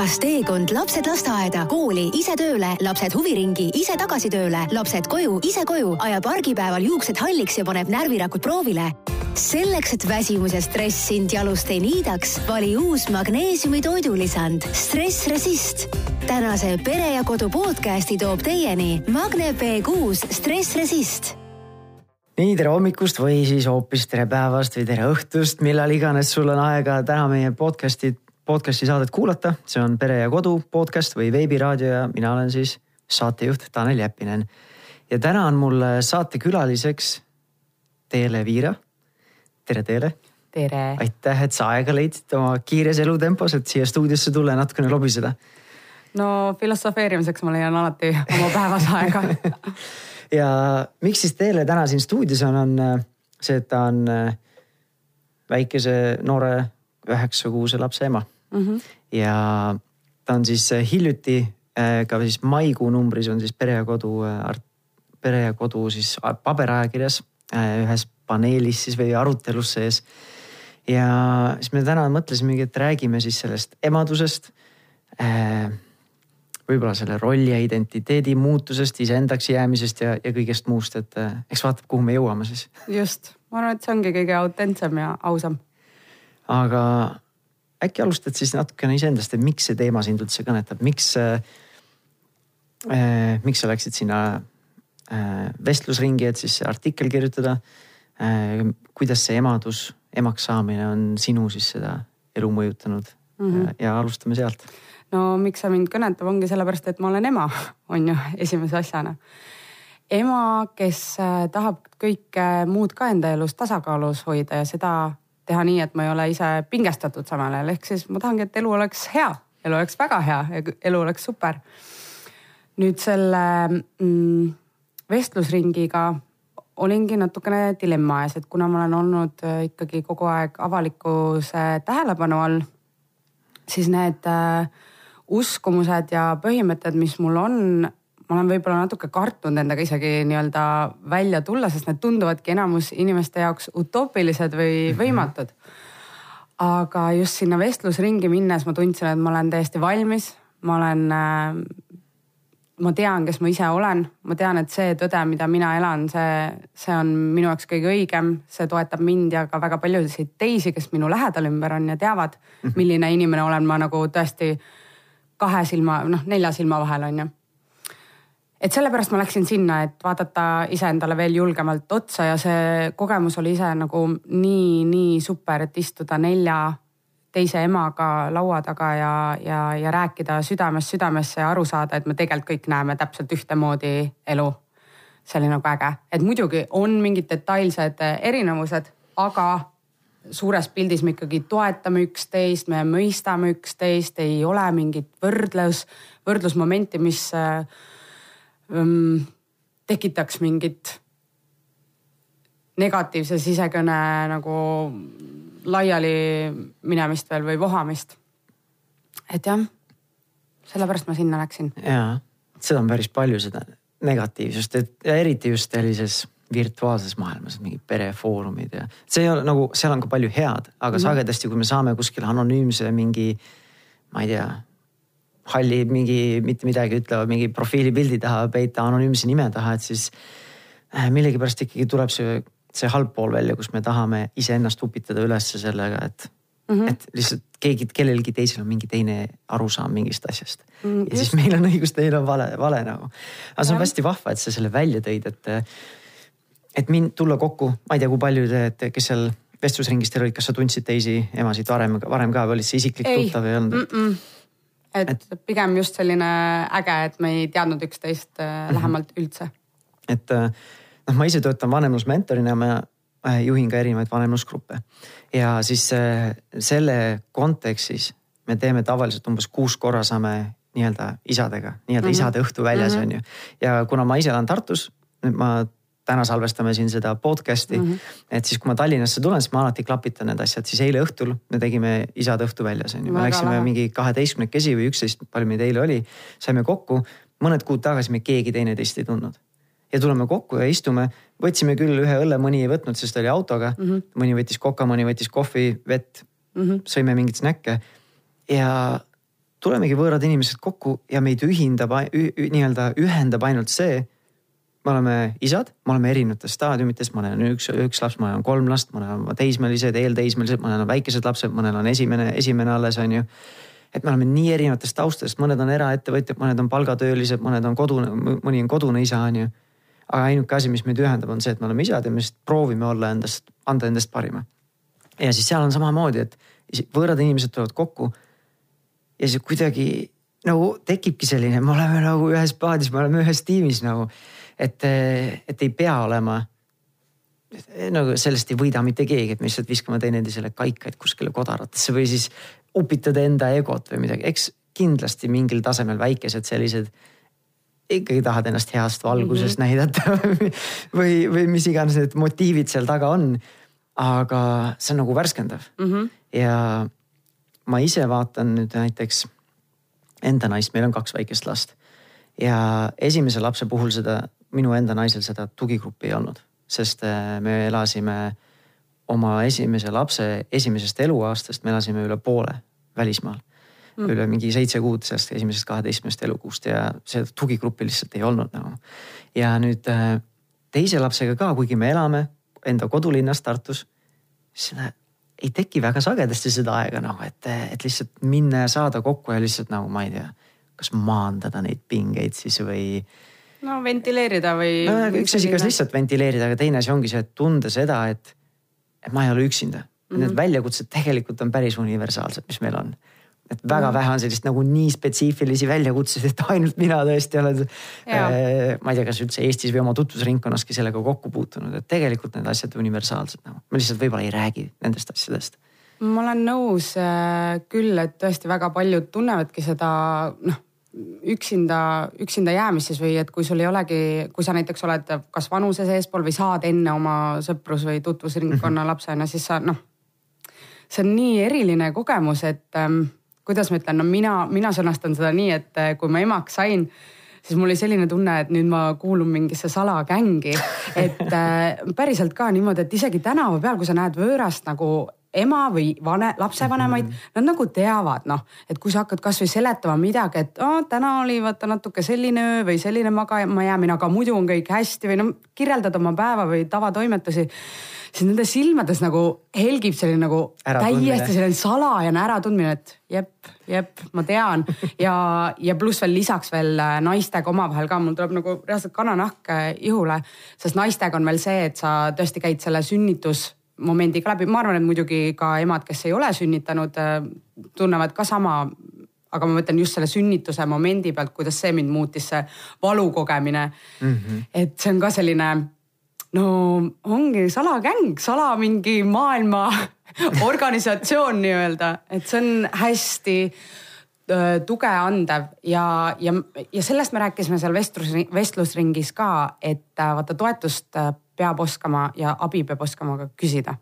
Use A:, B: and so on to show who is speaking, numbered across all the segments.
A: kas teekond lapsed lasteaeda, kooli, ise tööle, lapsed huviringi, ise tagasi tööle, lapsed koju, ise koju, ajab argipäeval juuksed halliks ja paneb närvirakud proovile? selleks, et väsimus ja stress sind jalust ei niidaks, vali uus magneesiumi toidulisand Stress Resist. tänase Pere ja Kodu podcasti toob teieni Magne B6 Stress Resist
B: nii tere hommikust või siis hoopis tere päevast või tere õhtust, millal iganes sul on aega täna meie podcast'i podcast'i saadet kuulata, see on Pere ja Kodu podcast või veebiraadio ja mina olen siis saatejuht Tanel Jeppinen. ja täna on mul saatekülaliseks Teele Viira. tere, Teele.
C: tere.
B: aitäh, et sa aega leidsid oma kiires elutempos, et siia stuudiosse tulla ja natukene lobiseda.
C: no filosofeerimiseks ma leian alati oma päevas aega
B: ja miks siis Teele täna siin stuudios on, on see, et ta on väikese noore üheksakuuse lapse ema mm. -hmm. ja ta on siis äh, hiljuti äh, ka siis maikuu numbris on siis Pere ja Kodu, äh, Pere ja Kodu siis paberajakirjas ühes paneelis siis või arutelus sees. ja siis me täna mõtlesimegi, et räägime siis sellest emadusest võib-olla selle rolli ja identiteedi muutusest, iseendaks jäämisest ja, ja kõigest muust, et eks vaatab, kuhu me jõuame siis.
C: just, ma arvan, et see ongi kõige autentsem ja ausam.
B: aga äkki alustad siis natukene iseendast, et miks see teema sind üldse kõnetab, miks äh,, miks sa läksid sinna äh, vestlusringi, et siis artikkel kirjutada äh,. kuidas see emadus, emaks saamine on sinu siis seda elu mõjutanud mm -hmm. ja alustame sealt.
C: no miks see mind kõnetab, ongi sellepärast, et ma olen ema, on ju esimese asjana ema, kes äh, tahab kõike muud ka enda elus tasakaalus hoida ja seda teha nii, et ma ei ole ise pingestatud samal ajal, ehk siis ma tahangi, et elu oleks hea, elu oleks väga hea elu oleks super. nüüd selle mm, vestlusringiga olingi natukene dilemma ees, et kuna ma olen olnud äh, ikkagi kogu aeg avalikkuse tähelepanu all, siis need äh, uskumused ja põhimõtted, mis mul on, ma olen võib-olla natuke kartnud endaga isegi nii-öelda välja tulla, sest need tunduvadki enamus inimeste jaoks utoopilised või mhm. võimatud. aga just sinna vestlusringi minnes ma tundsin, et ma olen täiesti valmis, ma olen äh, ma tean, kes ma ise olen, ma tean, et see tõde, mida mina elan, see, see on minu jaoks kõige õigem, see toetab mind ja ka väga paljusid teisi, kes minu lähedal ümber on ja teavad, mhm. milline inimene olen ma nagu tõesti kahe silma, noh nelja silma vahel on ju et sellepärast ma läksin sinna, et vaadata iseendale veel julgemalt otsa ja see kogemus oli ise nagu nii, nii super, et istuda nelja teise emaga laua taga ja, ja, ja rääkida südamest südamesse ja aru saada, et me tegelikult kõik näeme täpselt ühtemoodi elu. see oli nagu äge, et muidugi on mingid detailsed erinevused, aga suures pildis me ikkagi toetame üksteist, me mõistame üksteist, ei ole mingit võrdlus, võrdlusmomenti, mis äh, tekitaks mingit negatiivse sisekõne nagu laiali minemist veel või vohamist. et jah, sellepärast ma sinna läksin.
B: ja, seda on päris palju, seda negatiivsust, et ja eriti just sellises virtuaalses maailmas, mingid perefoorumid ja see ei ole nagu, seal on ka palju head, aga mm -hmm. sagedasti, kui me saame kuskile anonüümse mingi, ma ei tea halli mingi mitte midagi ütleva mingi profiilipildi taha peita anonüümse nime taha, et siis äh, millegipärast ikkagi tuleb see, see halb pool välja, kus me tahame iseennast upitada ülesse sellega, et mm, -hmm. et lihtsalt keegi, kellelgi teisel on mingi teine arusaam mingist asjast mm. -hmm. ja siis meil on õigus, teil on vale, vale nagu. aga see on hästi vahva, et sa selle välja tõid, et, et mind tulla kokku, ma ei tea, kui palju te, kes seal vestlusringis teil olid, kas sa tundsid teisi emasid varem, varem ka või olid see isiklik tuttav või ei olnud mm? -mm
C: et, pigem just selline äge, et me ei teadnud üksteist mm -hmm. lähemalt üldse.
B: et äh, noh, ma ise töötan vanemlusmentorina, ma äh, juhin ka erinevaid vanemlusgruppe ja siis selle kontekstis me teeme tavaliselt umbes kuus korra saame nii-öelda isadega, nii-öelda mm -hmm. isade õhtu väljas mm -hmm. on ju. ja kuna ma ise elan Tartus, nüüd ma täna salvestame siin seda podcast'i mm. -hmm. et siis, kui ma Tallinnasse tulen, siis ma alati klapitan need asjad, siis eile õhtul me tegime isade õhtu väljas on ju, me läksime lahe. mingi kaheteistkümnekesi või üksteist, palju meid eile oli. saime kokku, mõned kuud tagasi me keegi teineteist ei tundnud. ja tuleme kokku ja istume, võtsime küll ühe õlle, mõni ei võtnud, sest oli autoga mm. -hmm. mõni võttis koka, mõni võttis kohvi, vett mm, -hmm. sõime mingeid snäkke ja tulemegi võõrad inimesed kokku ja meid ühindab nii-öelda ühendab ainult see. Me oleme isad, me oleme erinevates staadiumites, mõnel on üks, üks laps, mõnel on kolm last, mõnel on teismelised, eelteismelised, mõnel on väikesed lapsed, mõnel on esimene, esimene alles on ju et me oleme nii erinevatest taustadest, mõned on eraettevõtjad, mõned on palgatöölised, mõned on kodune, mõni on kodune isa, on ju. aga ainuke asi, mis meid ühendab, on see, et me oleme isad ja me lihtsalt proovime olla endast, anda endast parima. ja siis seal on samamoodi, et võõrad inimesed tulevad kokku. ja siis kuidagi nagu tekibki selline, me oleme nagu ühes paadis, me oleme ühes tiimis nagu. et, et ei pea olema nagu sellest ei võida mitte keegi, et me lihtsalt viskame teineteisele kaikaid kuskile kodaratesse või siis upitada enda egot või midagi, eks kindlasti mingil tasemel väikesed sellised ikkagi tahad ennast heast valguses mm -hmm. näidata või, või mis iganes need motiivid seal taga on. aga see on nagu värskendav mm -hmm. ja ma ise vaatan nüüd näiteks enda naist, meil on kaks väikest last. Ja esimese lapse puhul seda minu enda naisel seda tugigruppi ei olnud, sest äh, me elasime oma esimese lapse esimesest eluaastast me elasime üle poole välismaal. Mm.. üle mingi seitse kuud sellest esimesest kaheteistkümnest elukuust ja seda tugigruppi lihtsalt ei olnud nagu. ja nüüd äh, teise lapsega ka, kuigi me elame enda kodulinnas Tartus, seda ei teki väga sagedasti seda aega nagu, et, et lihtsalt minna ja saada kokku ja lihtsalt nagu ma ei tea, kas maandada neid pingeid siis või
C: no ventileerida või
B: no,. üks asi, kas lihtsalt ventileerida, aga teine asi ongi see, et tunda seda, et et ma ei ole üksinda mm. -hmm. Need väljakutsed tegelikult on päris universaalsed, mis meil on. Et väga mm. vähe on sellist nagu nii spetsiifilisi väljakutseid, et ainult mina tõesti olen äh,. ma ei tea, kas üldse Eestis või oma tutvusringkonnaski sellega kokku puutunud, et tegelikult need asjad universaalsed nagu. ma lihtsalt võib-olla ei räägi nendest asjadest
C: ma olen nõus äh, küll, et tõesti väga paljud tunnevadki seda noh üksinda, üksinda jäämises või et kui sul ei olegi, kui sa näiteks oled kas vanuses eespool või saad enne oma sõprus- või tutvusringkonna mhm. lapsena, siis sa noh. see on nii eriline kogemus, et ähm, kuidas ma ütlen, no mina, mina sõnastan seda nii, et äh, kui ma emaks sain siis mul oli selline tunne, et nüüd ma kuulun mingisse salagängi. et äh, päriselt ka niimoodi, et isegi tänava peal, kui sa näed võõrast nagu ema või vane, lapsevanemaid mm, -hmm. nad nagu teavad, noh, et kui sa hakkad kasvõi seletama midagi, et oh, täna oli vaata natuke selline öö või selline magama jäämine, aga muidu on kõik hästi või noh, kirjeldad oma päeva või tavatoimetusi. Siis nende silmades nagu helgib selline nagu täiesti selline salajane äratundmine, et jep, jep, ma tean ja, ja pluss veel lisaks veel äh, naistega omavahel ka, mul tuleb nagu reaalselt kananahk äh, ihule, sest naistega on veel see, et sa tõesti käid selle sünnitus momendiga läbi, ma arvan, et muidugi ka emad, kes ei ole sünnitanud, äh, tunnevad ka sama. aga ma mõtlen just selle sünnituse momendi pealt, kuidas see mind muutis, see valu kogemine mm. -hmm. et see on ka selline no ongi salagäng, sala mingi maailma organisatsioon nii-öelda, et see on hästi äh, tuge andev ja, ja, ja sellest me rääkisime seal vestlus, vestlusringis ka, et äh, vaata toetust peab oskama ja abi peab oskama ka küsida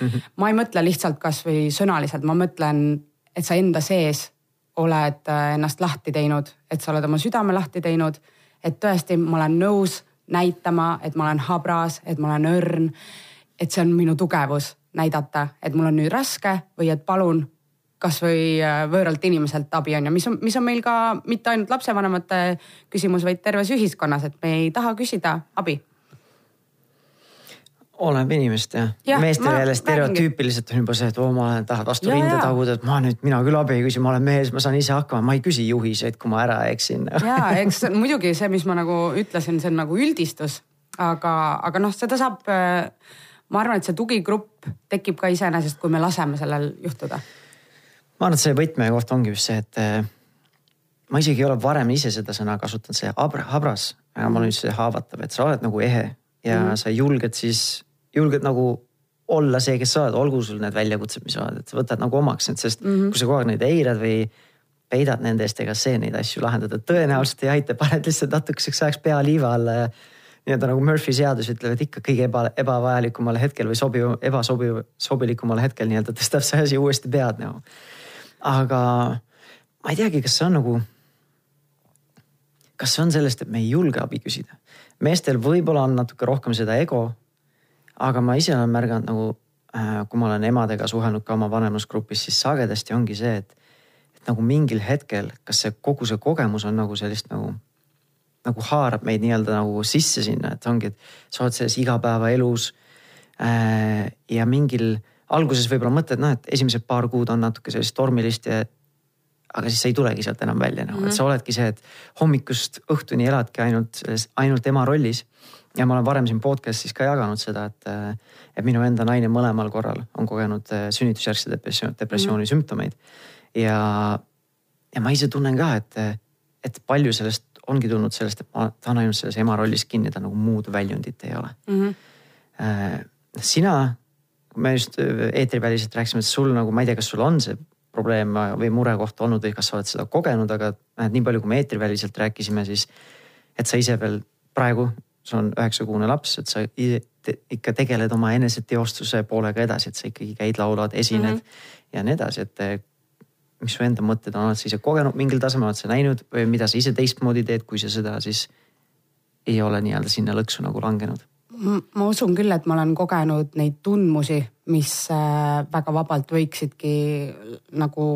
C: mm. -hmm. ma ei mõtle lihtsalt kasvõi sõnaliselt, ma mõtlen, et sa enda sees oled äh, ennast lahti teinud, et sa oled oma südame lahti teinud. et tõesti, ma olen nõus näitama, et ma olen habras, et ma olen õrn. et see on minu tugevus näidata, et mul on nüüd raske või et palun kasvõi äh, võõralt inimeselt abi on ju, mis on, mis on meil ka mitte ainult lapsevanemate küsimus, vaid terves ühiskonnas, et me ei taha küsida abi
B: oleneb inimest jah ja,. meestel jälle stereotüüpiliselt on juba see, et oo, ma olen, tahad vastu rinda taguda, et ma nüüd, mina küll abi ei küsi, ma olen mees, ma saan ise hakkama, ma ei küsi juhiseid, kui ma ära eksin.
C: ja eks muidugi see, mis ma nagu ütlesin, see on nagu üldistus, aga, aga noh, seda saab. ma arvan, et see tugigrupp tekib ka iseenesest, kui me laseme sellel juhtuda.
B: ma arvan, et see võtmekoht ongi just see, et ma isegi ei ole varem ise seda sõna kasutanud, see habras, aga ma olen see haavatav, et sa oled nagu ehe ja mm -hmm. sa julged siis julged nagu olla see, kes sa oled, olgu sul need väljakutsed, mis oled, et sa võtad nagu omaks need, sest mm -hmm. kui sa kogu aeg neid eirad või peidad nende eest, ega see neid asju lahendada tõenäoliselt ei aita, paned lihtsalt natukeseks ajaks pea liiva alla ja nii-öelda nagu Murphy seadus ütleb, et ikka kõige eba, ebavajalikumal hetkel või sobiv, ebasobiv, sobilikumal hetkel nii-öelda tõstab see asi uuesti pead nagu. aga ma ei teagi, kas see on nagu, kas see on sellest, et me ei julge abi küsida. meestel võib-olla on natuke rohkem seda ego aga ma ise olen märganud nagu, äh, kui ma olen emadega suhelnud ka oma vanemlusgrupis, siis sagedasti ongi see, et, nagu mingil hetkel, kas see kogu see kogemus on nagu sellist nagu, nagu haarab meid nii-öelda nagu sisse sinna, et ongi, et sa oled selles igapäevaelus äh,. ja mingil alguses võib-olla mõtled, noh, et esimesed paar kuud on natuke sellist tormilist ja aga siis sa ei tulegi sealt enam välja nagu mm, -hmm. et sa mhm. oledki see, et hommikust õhtuni eladki ainult selles, ainult ema rollis. Ja ma olen varem siin podcast'is ka jaganud seda, et, et minu enda naine mõlemal korral on kogenud äh, sünnitusjärgse depressiooni, depressiooni mm sümptomeid. ja, ja ma ise tunnen ka, et, et palju sellest ongi tulnud sellest, et ma tahan ainult selles ema rollis kinni, ta nagu muud väljundit ei ole mm. -hmm. sina, me just äh, eetriväliselt rääkisime, et sul nagu, ma ei tea, kas sul on see probleem või murekoht olnud või kas sa oled seda kogenud, aga nii palju, kui me eetriväliselt rääkisime, siis et sa ise veel praegu, sul on üheksakuune laps, et sa te, ikka tegeled oma eneseteostuse poolega edasi, et sa ikkagi käid, laulad, esined mm -hmm. ja nii edasi, et mis su enda mõtted on, oled sa ise kogenud mingil tasemel, oled sa näinud või mida sa ise teistmoodi teed, kui sa seda siis ei ole nii-öelda sinna lõksu nagu langenud?
C: ma usun küll, et ma olen kogenud neid tundmusi, mis äh, väga vabalt võiksidki nagu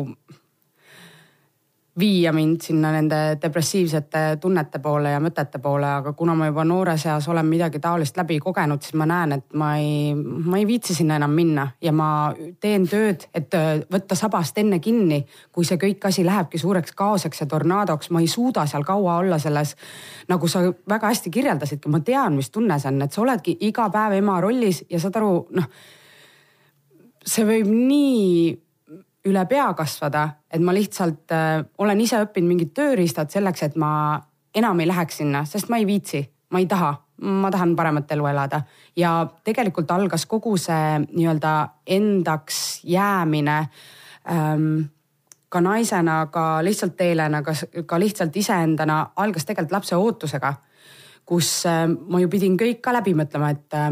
C: viia mind sinna nende depressiivsete tunnete poole ja mõtete poole, aga kuna ma juba noores eas olen midagi taolist läbi kogenud, siis ma näen, et ma ei, ma ei viitsi sinna enam minna ja ma teen tööd, et äh, võtta sabast enne kinni, kui see kõik asi lähebki suureks kaoseks ja tornaadoks, ma ei suuda seal kaua olla selles. nagu sa väga hästi kirjeldasidki, ma tean, mis tunne see on, et sa oledki iga päev ema rollis ja saad aru, noh see võib nii üle pea kasvada, et ma lihtsalt äh, olen ise õppinud mingid tööriistad selleks, et ma enam ei läheks sinna, sest ma ei viitsi, ma ei taha, ma tahan paremat elu elada. ja tegelikult algas kogu see nii-öelda endaks jäämine ähm, ka naisena, ka lihtsalt teelena, ka, ka lihtsalt iseendana algas tegelikult lapse ootusega. kus äh, ma ju pidin kõik ka läbi mõtlema, et äh,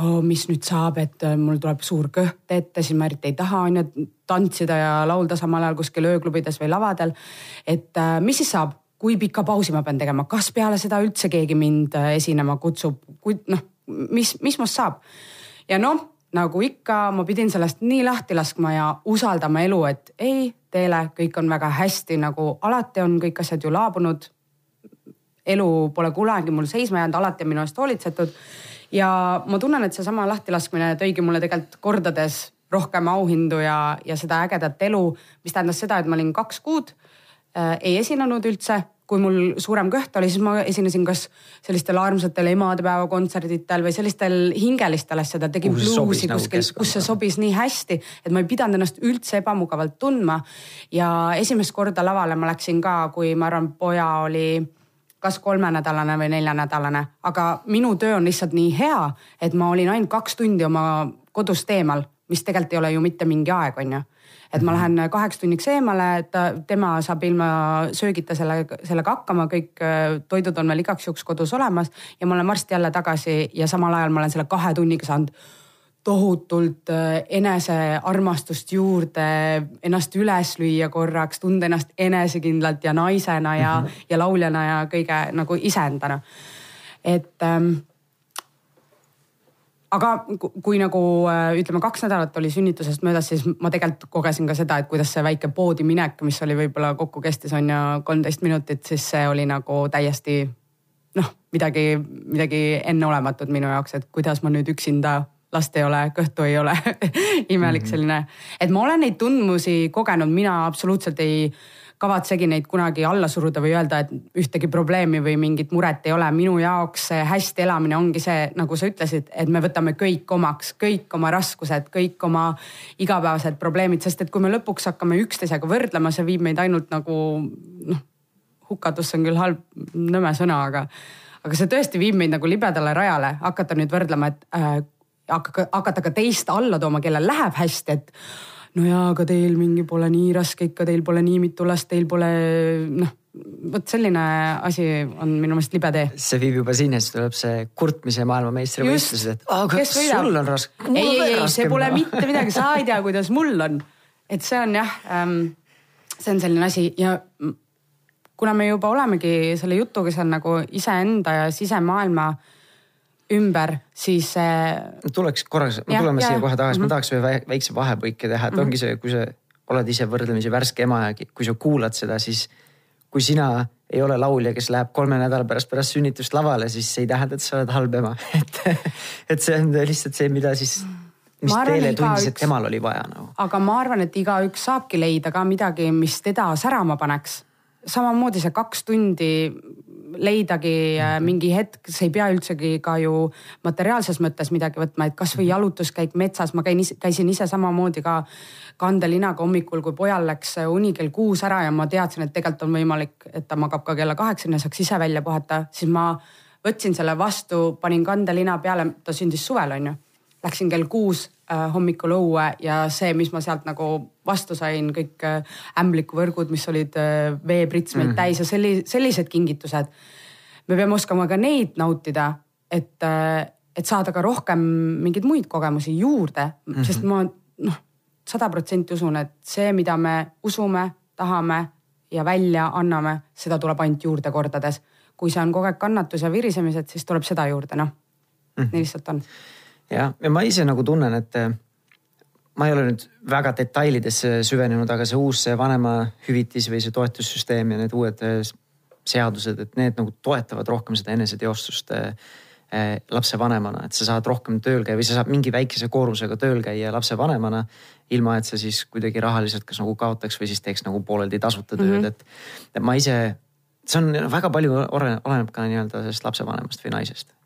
C: oh, mis nüüd saab, et äh, mul tuleb suur kõht ette, siis ma eriti ei taha on ju tantsida ja laulda samal ajal kuskil ööklubides või lavadel. et äh, mis siis saab, kui pika pausi ma pean tegema, kas peale seda üldse keegi mind äh, esinema kutsub, kui noh, mis, mis must saab? ja noh, nagu ikka, ma pidin sellest nii lahti laskma ja usaldama elu, et ei, Teele, kõik on väga hästi, nagu alati on kõik asjad ju laabunud. elu pole kunagi mul seisma jäänud, alati on minu eest hoolitsetud ja ma tunnen, et seesama lahtilaskmine tõigi mulle tegelikult kordades rohkem auhindu ja, ja seda ägedat elu, mis tähendas seda, et ma olin kaks kuud äh,, ei esinenud üldse. Kui mul suurem kõht oli, siis ma esinesin kas sellistel armsatel emadepäeva kontserditel või sellistel hingelistel asjadel, tegin bluusi nagu kuskil, kus see sobis nii hästi, et ma ei pidanud ennast üldse ebamugavalt tundma. ja esimest korda lavale ma läksin ka, kui ma arvan, poja oli kas kolmenädalane või neljanädalane, aga minu töö on lihtsalt nii hea, et ma olin ainult kaks tundi oma kodust eemal, mis tegelikult ei ole ju mitte mingi aeg, on ju. Et ma lähen kaheks tunniks eemale, ta, tema saab ilma söögita selle, sellega hakkama, kõik äh, toidud on veel igaks juhuks kodus olemas. Ja ma olen varsti jälle tagasi ja samal ajal ma olen selle kahe tunniga saanud tohutult äh, enesearmastust juurde, ennast üles lüüa korraks, tunda ennast enesekindlalt ja naisena ja mm, -hmm. ja lauljana ja kõige nagu iseendana. et ähm, aga kui nagu äh, ütleme, kaks nädalat oli sünnitusest möödas, siis ma tegelikult kogesin ka seda, et kuidas see väike poodi minek, mis oli võib-olla kokku kestis on ju kolmteist minutit, siis see oli nagu täiesti noh, midagi, midagi enneolematut minu jaoks, et kuidas ma nüüd üksinda last ei ole, kõhtu ei ole imelik mm -hmm. selline, et ma olen neid tundmusi kogenud, mina absoluutselt ei kavatsegi neid kunagi alla suruda või öelda, et ühtegi probleemi või mingit muret ei ole. minu jaoks see hästi elamine ongi see, nagu sa ütlesid, et me võtame kõik omaks, kõik oma raskused, kõik oma igapäevased probleemid, sest et kui me lõpuks hakkame üksteisega võrdlema, see viib meid ainult nagu noh, hukatusse on küll halb, nõme sõna, aga, aga see tõesti viib meid nagu libedale rajale, hakata nüüd võrdlema, et äh, hakka, hakata ka teist alla tooma, kellel läheb hästi, et no jaa, aga teil mingi pole nii raske ikka, teil pole nii mitu last, teil pole noh vot selline asi on minu meelest libe tee.
B: see viib juba sinna, siis tuleb see kurtmise maailmameistrivõistlused, et
C: aga sul on raske. ei, ei, ei, see pole mitte midagi, sa ei tea, kuidas mul on. et see on jah ähm,, see on selline asi ja kuna me juba olemegi selle jutuga seal nagu iseenda ja sisemaailma äh, ümber, siis.
B: tuleks korraks, me tuleme siia kohe tagasi mm, -hmm. ma mhm. tahaks ühe väikse vahepõike teha, et mm -hmm. ongi see, kui see oled ise võrdlemisi värske ema ja kui sa kuulad seda, siis kui sina ei ole laulja, kes läheb kolme nädala pärast pärast sünnitust lavale, siis see ei tähenda, et sa oled halb ema et, et see on lihtsalt see, mida siis, mis
C: arvan,
B: teile tundis, et temal oli vaja nagu.
C: aga ma arvan, et igaüks saabki leida ka midagi, mis teda särama paneks. samamoodi see kaks tundi leidagi äh, mingi hetk, see ei pea üldsegi ka ju materiaalses mõttes midagi võtma, et kasvõi jalutuskäik metsas, ma käin, käisin ise samamoodi ka kandelinaga hommikul, kui pojal läks uni kell kuus ära ja ma teadsin, et tegelikult on võimalik, et ta magab ka kella kaheksani ja saaks ise välja puhata, siis ma võtsin selle vastu, panin kandelina peale, ta sündis suvel, onju. Läksin kell kuus äh, hommikul õue ja see, mis ma sealt nagu vastu sain, kõik äh, ämblikuvõrgud, mis olid äh, veepritsmeid mm -hmm. täis ja selli-, sellised kingitused. me peame oskama ka neid nautida, et et saada ka rohkem mingeid muid kogemusi juurde mm, -hmm. sest ma noh, sada protsenti usun, et see, mida me usume, tahame ja välja anname, seda tuleb ainult juurde kordades. kui see on kogu aeg kannatus ja virisemised, siis tuleb seda juurde, noh mm. -hmm. nii lihtsalt on
B: jah, ja ma ise nagu tunnen, et eh, ma ei ole nüüd väga detailidesse süvenenud, aga see uus see vanemahüvitis või see toetussüsteem ja need uued eh, seadused, et need nagu toetavad rohkem seda eneseteostust eh, lapsevanemana, et sa saad rohkem tööl käia või sa saad mingi väikese koormusega tööl käia lapsevanemana. ilma, et sa siis kuidagi rahaliselt kas nagu kaotaks või siis teeks nagu pooleldi tasuta tööd mm, -hmm. et, et ma ise, see on väga palju oleneb, ka nii-öelda sellest lapsevanemast või naisest Äh,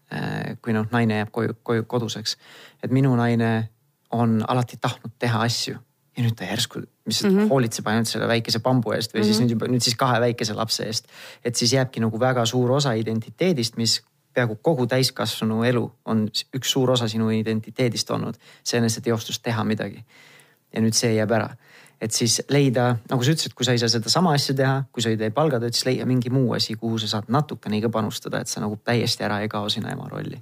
B: kui noh, naine jääb koju, koju koduseks. et minu naine on alati tahtnud teha asju ja nüüd ta järsku lihtsalt mm -hmm. hoolitseb ainult selle väikese bambu eest või mm -hmm. siis nüüd juba nüüd siis kahe väikese lapse eest. et siis jääbki nagu väga suur osa identiteedist, mis peaaegu kogu täiskasvanu elu on üks suur osa sinu identiteedist olnud, see eneseteostus teha midagi. ja nüüd see jääb ära et siis leida, nagu sa ütlesid, kui sa ei saa sedasama asja teha, kui sa ei tee palgatööd, siis leia mingi muu asi, kuhu sa saad natukenegi panustada, et sa nagu täiesti ära ei kao sinna ema rolli.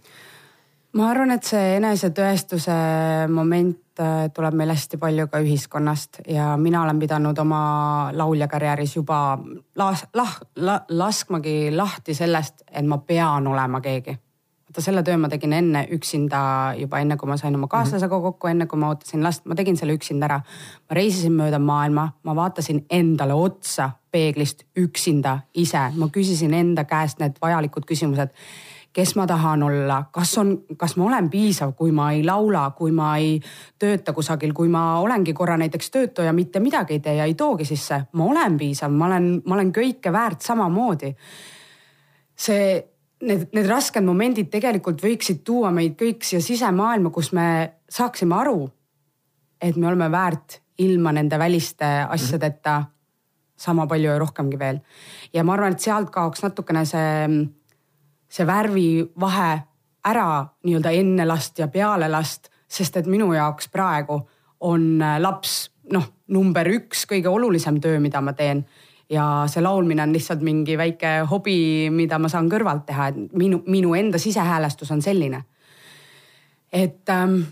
C: ma arvan, et see enesetõestuse moment äh, tuleb meil hästi palju ka ühiskonnast ja mina olen pidanud oma lauljakarjääris juba las, lah, la, laskmagi lahti sellest, et ma pean olema keegi vaata selle töö ma tegin enne üksinda juba enne, kui ma sain oma kaaslasega kokku, enne kui ma ootasin last, ma tegin selle üksinda ära. ma reisisin mööda maailma, ma vaatasin endale otsa peeglist üksinda ise, ma küsisin enda käest need vajalikud küsimused kes ma tahan olla, kas on, kas ma olen piisav, kui ma ei laula, kui ma ei tööta kusagil, kui ma olengi korra näiteks töötu ja mitte midagi ei tee ja ei toogi sisse, ma olen piisav, ma olen, ma olen kõike väärt samamoodi. see need, need rasked momendid tegelikult võiksid tuua meid kõik siia sisemaailma, kus me saaksime aru, et me oleme väärt ilma nende väliste asjadeta sama palju ja rohkemgi veel. ja ma arvan, et sealt kaoks natukene see, see värvivahe ära nii-öelda enne last ja peale last, sest et minu jaoks praegu on laps noh, number üks kõige olulisem töö, mida ma teen ja see laulmine on lihtsalt mingi väike hobi, mida ma saan kõrvalt teha, et minu, minu enda sisehäälestus on selline. et ähm,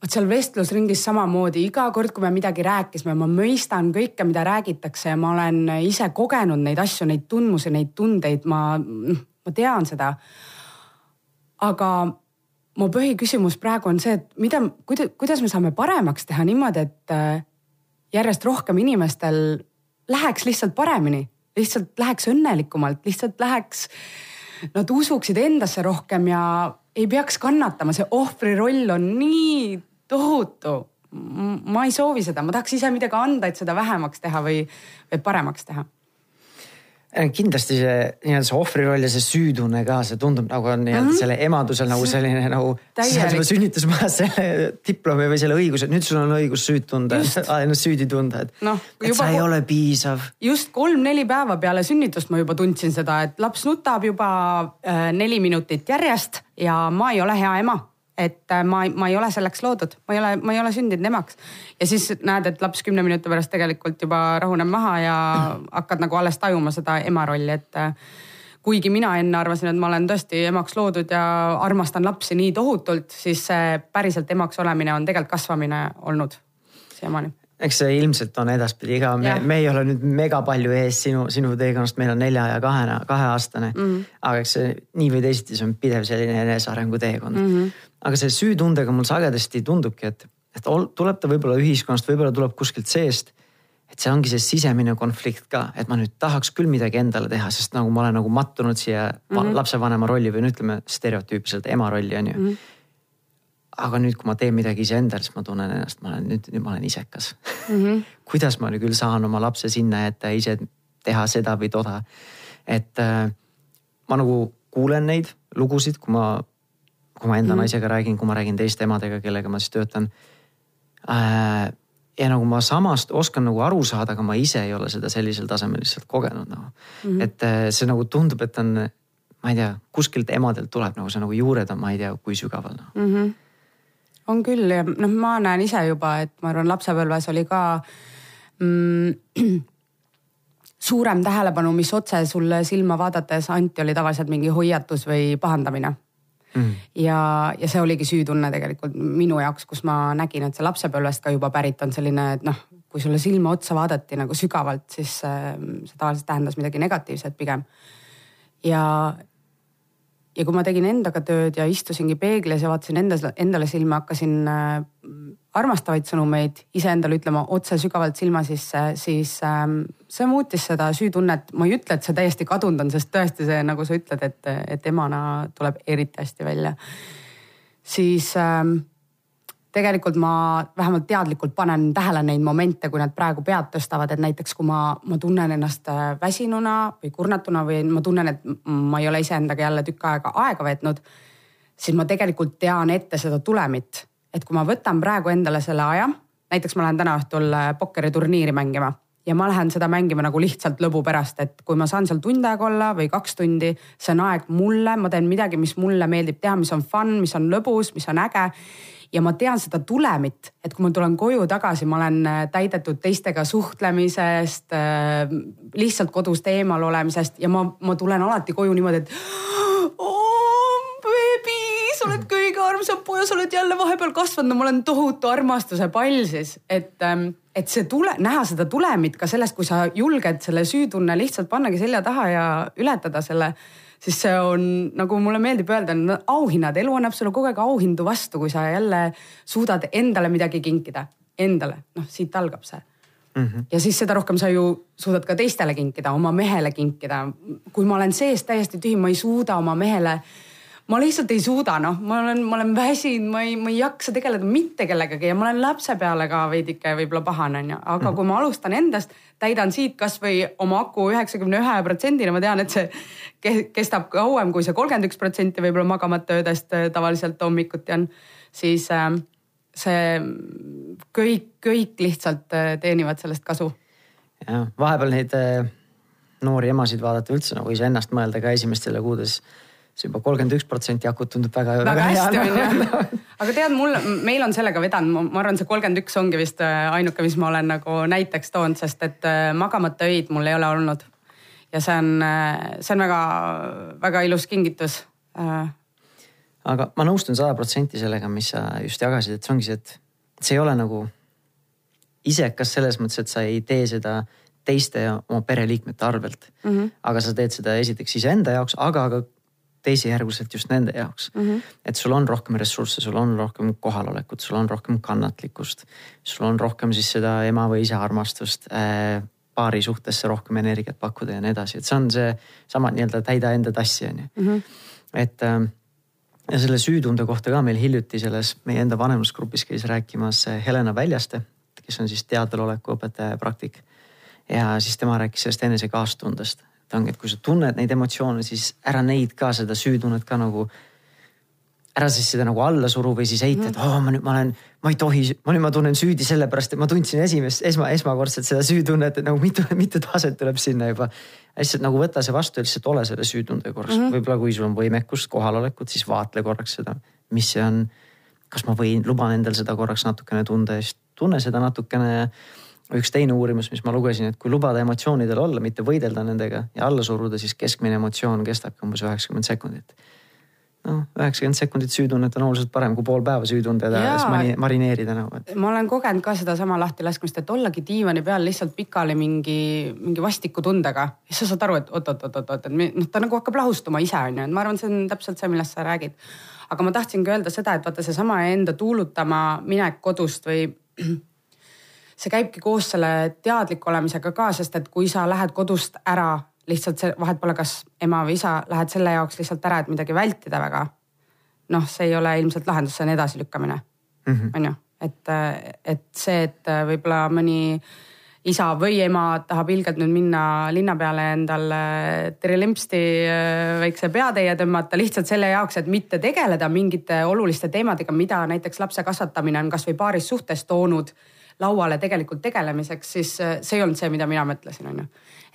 C: vot seal vestlusringis samamoodi iga kord, kui me midagi rääkisime, ma mõistan kõike, mida räägitakse ja ma olen ise kogenud neid asju, neid tundmusi, neid tundeid, ma, ma tean seda. aga mu põhiküsimus praegu on see, et mida, kuidas, kuidas me saame paremaks teha niimoodi, et äh, järjest rohkem inimestel läheks lihtsalt paremini, lihtsalt läheks õnnelikumalt, lihtsalt läheks, nad usuksid endasse rohkem ja ei peaks kannatama, see ohvri roll on nii tohutu. ma ei soovi seda, ma tahaks ise midagi anda, et seda vähemaks teha või, või paremaks teha
B: kindlasti see nii-öelda see ohvriroll ja see süütunne ka, see tundub nagu on nii-öelda mm -hmm. selle emadusel nagu selline nagu. sa saad juba sünnitusmajas selle diplomi või selle õiguse, nüüd sul on õigus süüd tunda, ennast süüdi tunda, et
C: no,.
B: et sa ei ole piisav.
C: just kolm-neli päeva peale sünnitust ma juba tundsin seda, et laps nutab juba äh, neli minutit järjest ja ma ei ole hea ema et äh, ma, ma ei ole selleks loodud, ma ei ole, ma ei ole sündinud emaks. ja siis näed, et laps kümne minuti pärast tegelikult juba rahuneb maha ja hakkad nagu alles tajuma seda ema rolli, et äh, kuigi mina enne arvasin, et ma olen tõesti emaks loodud ja armastan lapsi nii tohutult, siis see päriselt emaks olemine on tegelikult kasvamine olnud siiamaani
B: eks see ilmselt on edaspidi ka, me, me ei ole nüüd mega palju ees sinu, sinu teekonnast, meil on nelja ja kahe, kaheaastane mm. -hmm. aga eks see nii või teisiti, see on pidev selline enesearengu teekond mm. -hmm. Aga see süütundega mul sagedasti tundubki, et, et ol, tuleb ta võib-olla ühiskonnast, võib-olla tuleb kuskilt seest. et see ongi see sisemine konflikt ka, et ma nüüd tahaks küll midagi endale teha, sest nagu ma olen nagu mattunud siia mm -hmm. lapsevanema rolli või no ütleme stereotüüpiliselt ema rolli on ju mm. -hmm aga nüüd, kui ma teen midagi iseendale, siis ma tunnen ennast, ma olen nüüd, nüüd ma olen isekas mm. -hmm. kuidas ma nüüd küll saan oma lapse sinna jätta, ise teha seda või toda. et äh, ma nagu kuulen neid lugusid, kui ma, kui ma enda mm naisega räägin, kui ma räägin teiste emadega, kellega ma siis töötan äh,. ja nagu ma samast oskan nagu aru saada, aga ma ise ei ole seda sellisel tasemel lihtsalt kogenud nagu mm. et äh, see nagu tundub, et on, ma ei tea, kuskilt emadelt tuleb nagu see nagu juured on, ma ei tea, kui sügaval nagu.
C: mm. -hmm on küll ja noh, ma näen ise juba, et ma arvan, lapsepõlves oli ka mm, suurem tähelepanu, mis otse sulle silma vaadates anti, oli tavaliselt mingi hoiatus või pahandamine mm.. ja, ja see oligi süütunne tegelikult minu jaoks, kus ma nägin, et see lapsepõlvest ka juba pärit on selline, et noh, kui sulle silma otsa vaadati nagu sügavalt, siis äh, see tavaliselt tähendas midagi negatiivset pigem. ja, ja kui ma tegin endaga tööd ja istusingi peeglis ja vaatasin endas, endale silma, hakkasin äh, armastavaid sõnumeid iseendale ütlema otse sügavalt silma sisse, siis ähm, see muutis seda süütunnet. ma ei ütle, et see täiesti kadunud on, sest tõesti see, nagu sa ütled, et, et emana tuleb eriti hästi välja. siis ähm, tegelikult ma vähemalt teadlikult panen tähele neid momente, kui nad praegu pead tõstavad, et näiteks kui ma, ma tunnen ennast äh, väsinuna või kurnatuna või ma tunnen, et ma ei ole iseendaga jälle tükk aega aega veetnud, siis ma tegelikult tean ette seda tulemit. et kui ma võtan praegu endale selle aja, näiteks ma lähen täna õhtul äh, pokkeriturniiri mängima ja ma lähen seda mängima nagu lihtsalt lõbu pärast, et kui ma saan seal tund aega olla või kaks tundi, see on aeg mulle, ma teen midagi, mis mulle meeldib teha, mis on fun, mis on lõbus, mis on äge. Ja ma tean seda tulemit, et kui ma tulen koju tagasi, ma olen äh, täidetud teistega suhtlemisest, äh, lihtsalt kodust eemal olemisest ja ma, ma tulen alati koju niimoodi, et oh, beebi, sa oled kõige armsam poja, sa oled jälle vahepeal kasvanud, no ma olen tohutu armastuse pall siis, et, ähm, et see tule, näha seda tulemit ka sellest, kui sa julged selle süütunne lihtsalt pannagi selja taha ja ületada selle siis see on nagu mulle meeldib öelda, auhinnad, elu annab sulle kogu aeg auhindu vastu, kui sa jälle suudad endale midagi kinkida, endale, noh, siit algab see mm. -hmm. ja siis seda rohkem sa ju suudad ka teistele kinkida, oma mehele kinkida. kui ma olen seest täiesti tühi, ma ei suuda oma mehele ma lihtsalt ei suuda, noh, ma olen, ma olen väsinud, ma ei, ma ei jaksa tegeleda mitte kellegagi ja ma olen lapse peale ka veidike võib-olla pahane onju, aga -hmm. kui ma alustan endast, täidan siit kasvõi oma aku üheksakümne ühe protsendini, ma tean, et see kestab kauem kui see kolmkümmend üks protsenti võib-olla magamata öödest äh, tavaliselt hommikuti on, siis äh, see kõik, kõik lihtsalt äh, teenivad sellest kasu.
B: jah, vahepeal neid noori emasid vaadata üldse nagu iseennast mõelda ka esimestele kuudes see juba kolmkümmend üks protsenti akut tundub väga,
C: väga, hästi on ju. aga tead, mul, meil on sellega vedanud, ma arvan, see kolmkümmend üks ongi vist ainuke, mis ma olen nagu näiteks toonud, sest et magamata öid mul ei ole olnud ja see on, see on väga-väga ilus kingitus. Äh.
B: aga ma nõustun sada protsenti sellega, mis sa just jagasid, et see ongi see, et see ei ole nagu isekas selles mõttes, et sa ei tee seda teiste oma pereliikmete arvelt mm. -hmm. aga sa teed seda esiteks iseenda jaoks, aga ka teisejärguliselt just nende jaoks mm. -hmm. et sul on rohkem ressursse, sul on rohkem kohalolekut, sul on rohkem kannatlikkust, sul on rohkem siis seda ema või isa armastust äh, paari suhtesse rohkem energiat pakkuda ja nii edasi, et see on see sama nii-öelda täida enda tassi on ju. -hmm. et ähm, ja selle süütunde kohta ka meil hiljuti selles meie enda vanemlusgrupis käis rääkimas Helena Väljaste, kes on siis teadveloleku õpetaja ja praktik. ja siis tema rääkis sellest enese kaastundest, et ongi, et kui sa tunned neid emotsioone, siis ära neid ka seda süütunnet ka nagu ära siis seda nagu alla suru või siis heita, et mhm. oh, ma nüüd, ma olen, ma ei tohi, ma nüüd ma tunnen süüdi sellepärast, et ma tundsin esimest, esma, esmakordselt seda süütunnet, et nagu mitu, mitu taset tuleb sinna juba. lihtsalt nagu võta see vastu ja lihtsalt ole selle süütunde korras mm -hmm., võib-olla kui sul on võimekust, kohalolekut, siis vaatle korraks seda, mis see on. kas ma võin, luban endal seda korraks natukene tunda ja siis tunne seda natukene üks teine uurimus, mis ma lugesin, et kui lubada emotsioonidel olla, mitte võidelda nendega ja alla suruda, siis keskmine emotsioon kestabki umbes üheksakümmend sekundit noh, üheksakümmend sekundit süütunnet on oluliselt parem kui pool päeva süütunde ja siis mani- marineerida nagu, et
C: ma olen kogenud ka sedasama lahtilaskmist, et ollagi diivani peal lihtsalt pikali mingi, mingi vastiku tundega. siis sa saad aru, et oot-oot-oot-oot, et noh, ta nagu hakkab lahustuma ise on ju, et ma arvan, see on täpselt see, millest sa räägid. aga ma tahtsingi öelda seda, et vaata seesama enda tuulutama minek kodust või see käibki koos selle teadliku olemisega ka, sest et kui sa lähed kodust ära lihtsalt see, vahet pole, kas ema või isa, lähed selle jaoks lihtsalt ära, et midagi vältida väga. noh, see ei ole ilmselt lahendus, see on edasilükkamine
B: Mhm.
C: on ju, et, et see, et võib-olla mõni isa või ema tahab ilgelt nüüd minna linna peale endale tirilimpsti äh, väikse peatäie tõmmata lihtsalt selle jaoks, et mitte tegeleda mingite oluliste teemadega, mida näiteks lapse kasvatamine on kasvõi paaris suhtes toonud lauale tegelikult tegelemiseks, siis äh, see ei olnud see, mida mina mõtlesin, on ju.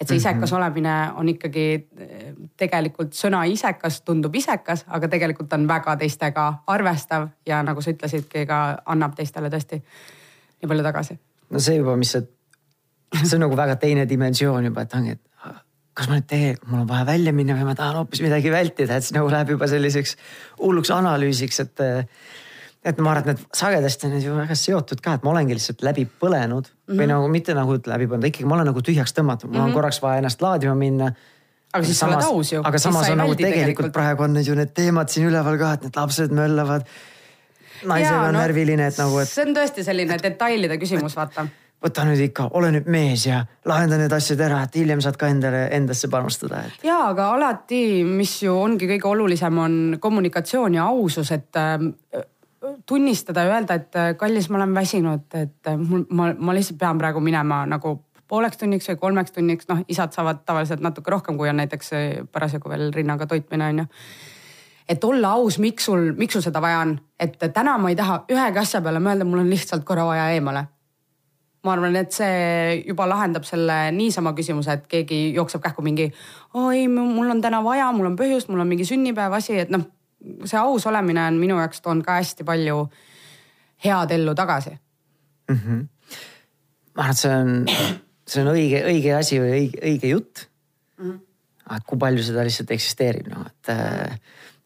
C: et see isekas olemine on ikkagi äh, tegelikult sõna isekas tundub isekas, aga tegelikult on väga teistega arvestav ja nagu sa ütlesidki, ka annab teistele tõesti nii palju tagasi.
B: no see juba, mis see, see on nagu väga teine dimensioon juba, et ongi, et kas ma nüüd tegelikult, mul on vaja välja minna või ma tahan hoopis midagi vältida, et siis nagu läheb juba selliseks hulluks analüüsiks, et et ma arvan, et need sagedasti on need ju väga seotud ka, et ma olengi lihtsalt läbi põlenud mm -hmm. või nagu mitte nagu läbi põlenud, ikkagi ma olen nagu tühjaks tõmmatud, mul mm -hmm. on korraks vaja ennast laadima minna.
C: Aga siis sa oled aus ju.
B: aga samas on nagu tegelikult,
C: tegelikult.
B: praegu on need ju need teemad siin üleval ka, et need lapsed möllavad. naisega on närviline, et nagu, et
C: see on tõesti selline detailide küsimus, vaata
B: võta nüüd ikka, ole nüüd mees ja lahenda need asjad ära, et hiljem saad ka endale, endasse panustada, et.
C: ja aga alati, mis ju ongi kõige olulisem, on kommunikatsioon ja ausus, et äh, tunnistada ja öelda, et äh, kallis, ma olen väsinud, et äh, mul, ma, ma lihtsalt pean praegu minema nagu pooleks tunniks või kolmeks tunniks, noh, isad saavad tavaliselt natuke rohkem, kui on näiteks äh, parasjagu veel rinnaga toitmine on ju et olla aus, miks sul, miks sul seda vaja on, et täna ma ei taha ühegi asja peale mõelda, mul on lihtsalt korra vaja eemale. Ma arvan, et see juba lahendab selle niisama küsimuse, et keegi jookseb kähku mingi, oi, mul on täna vaja, mul on põhjust, mul on mingi sünnipäev asi, et noh, see aus olemine on minu jaoks toonud ka hästi palju head ellu tagasi.
B: ma arvan, et see on, see on õige, õige asi või õige, õige jutt mm. -hmm. et kui palju seda lihtsalt eksisteerib, noh et,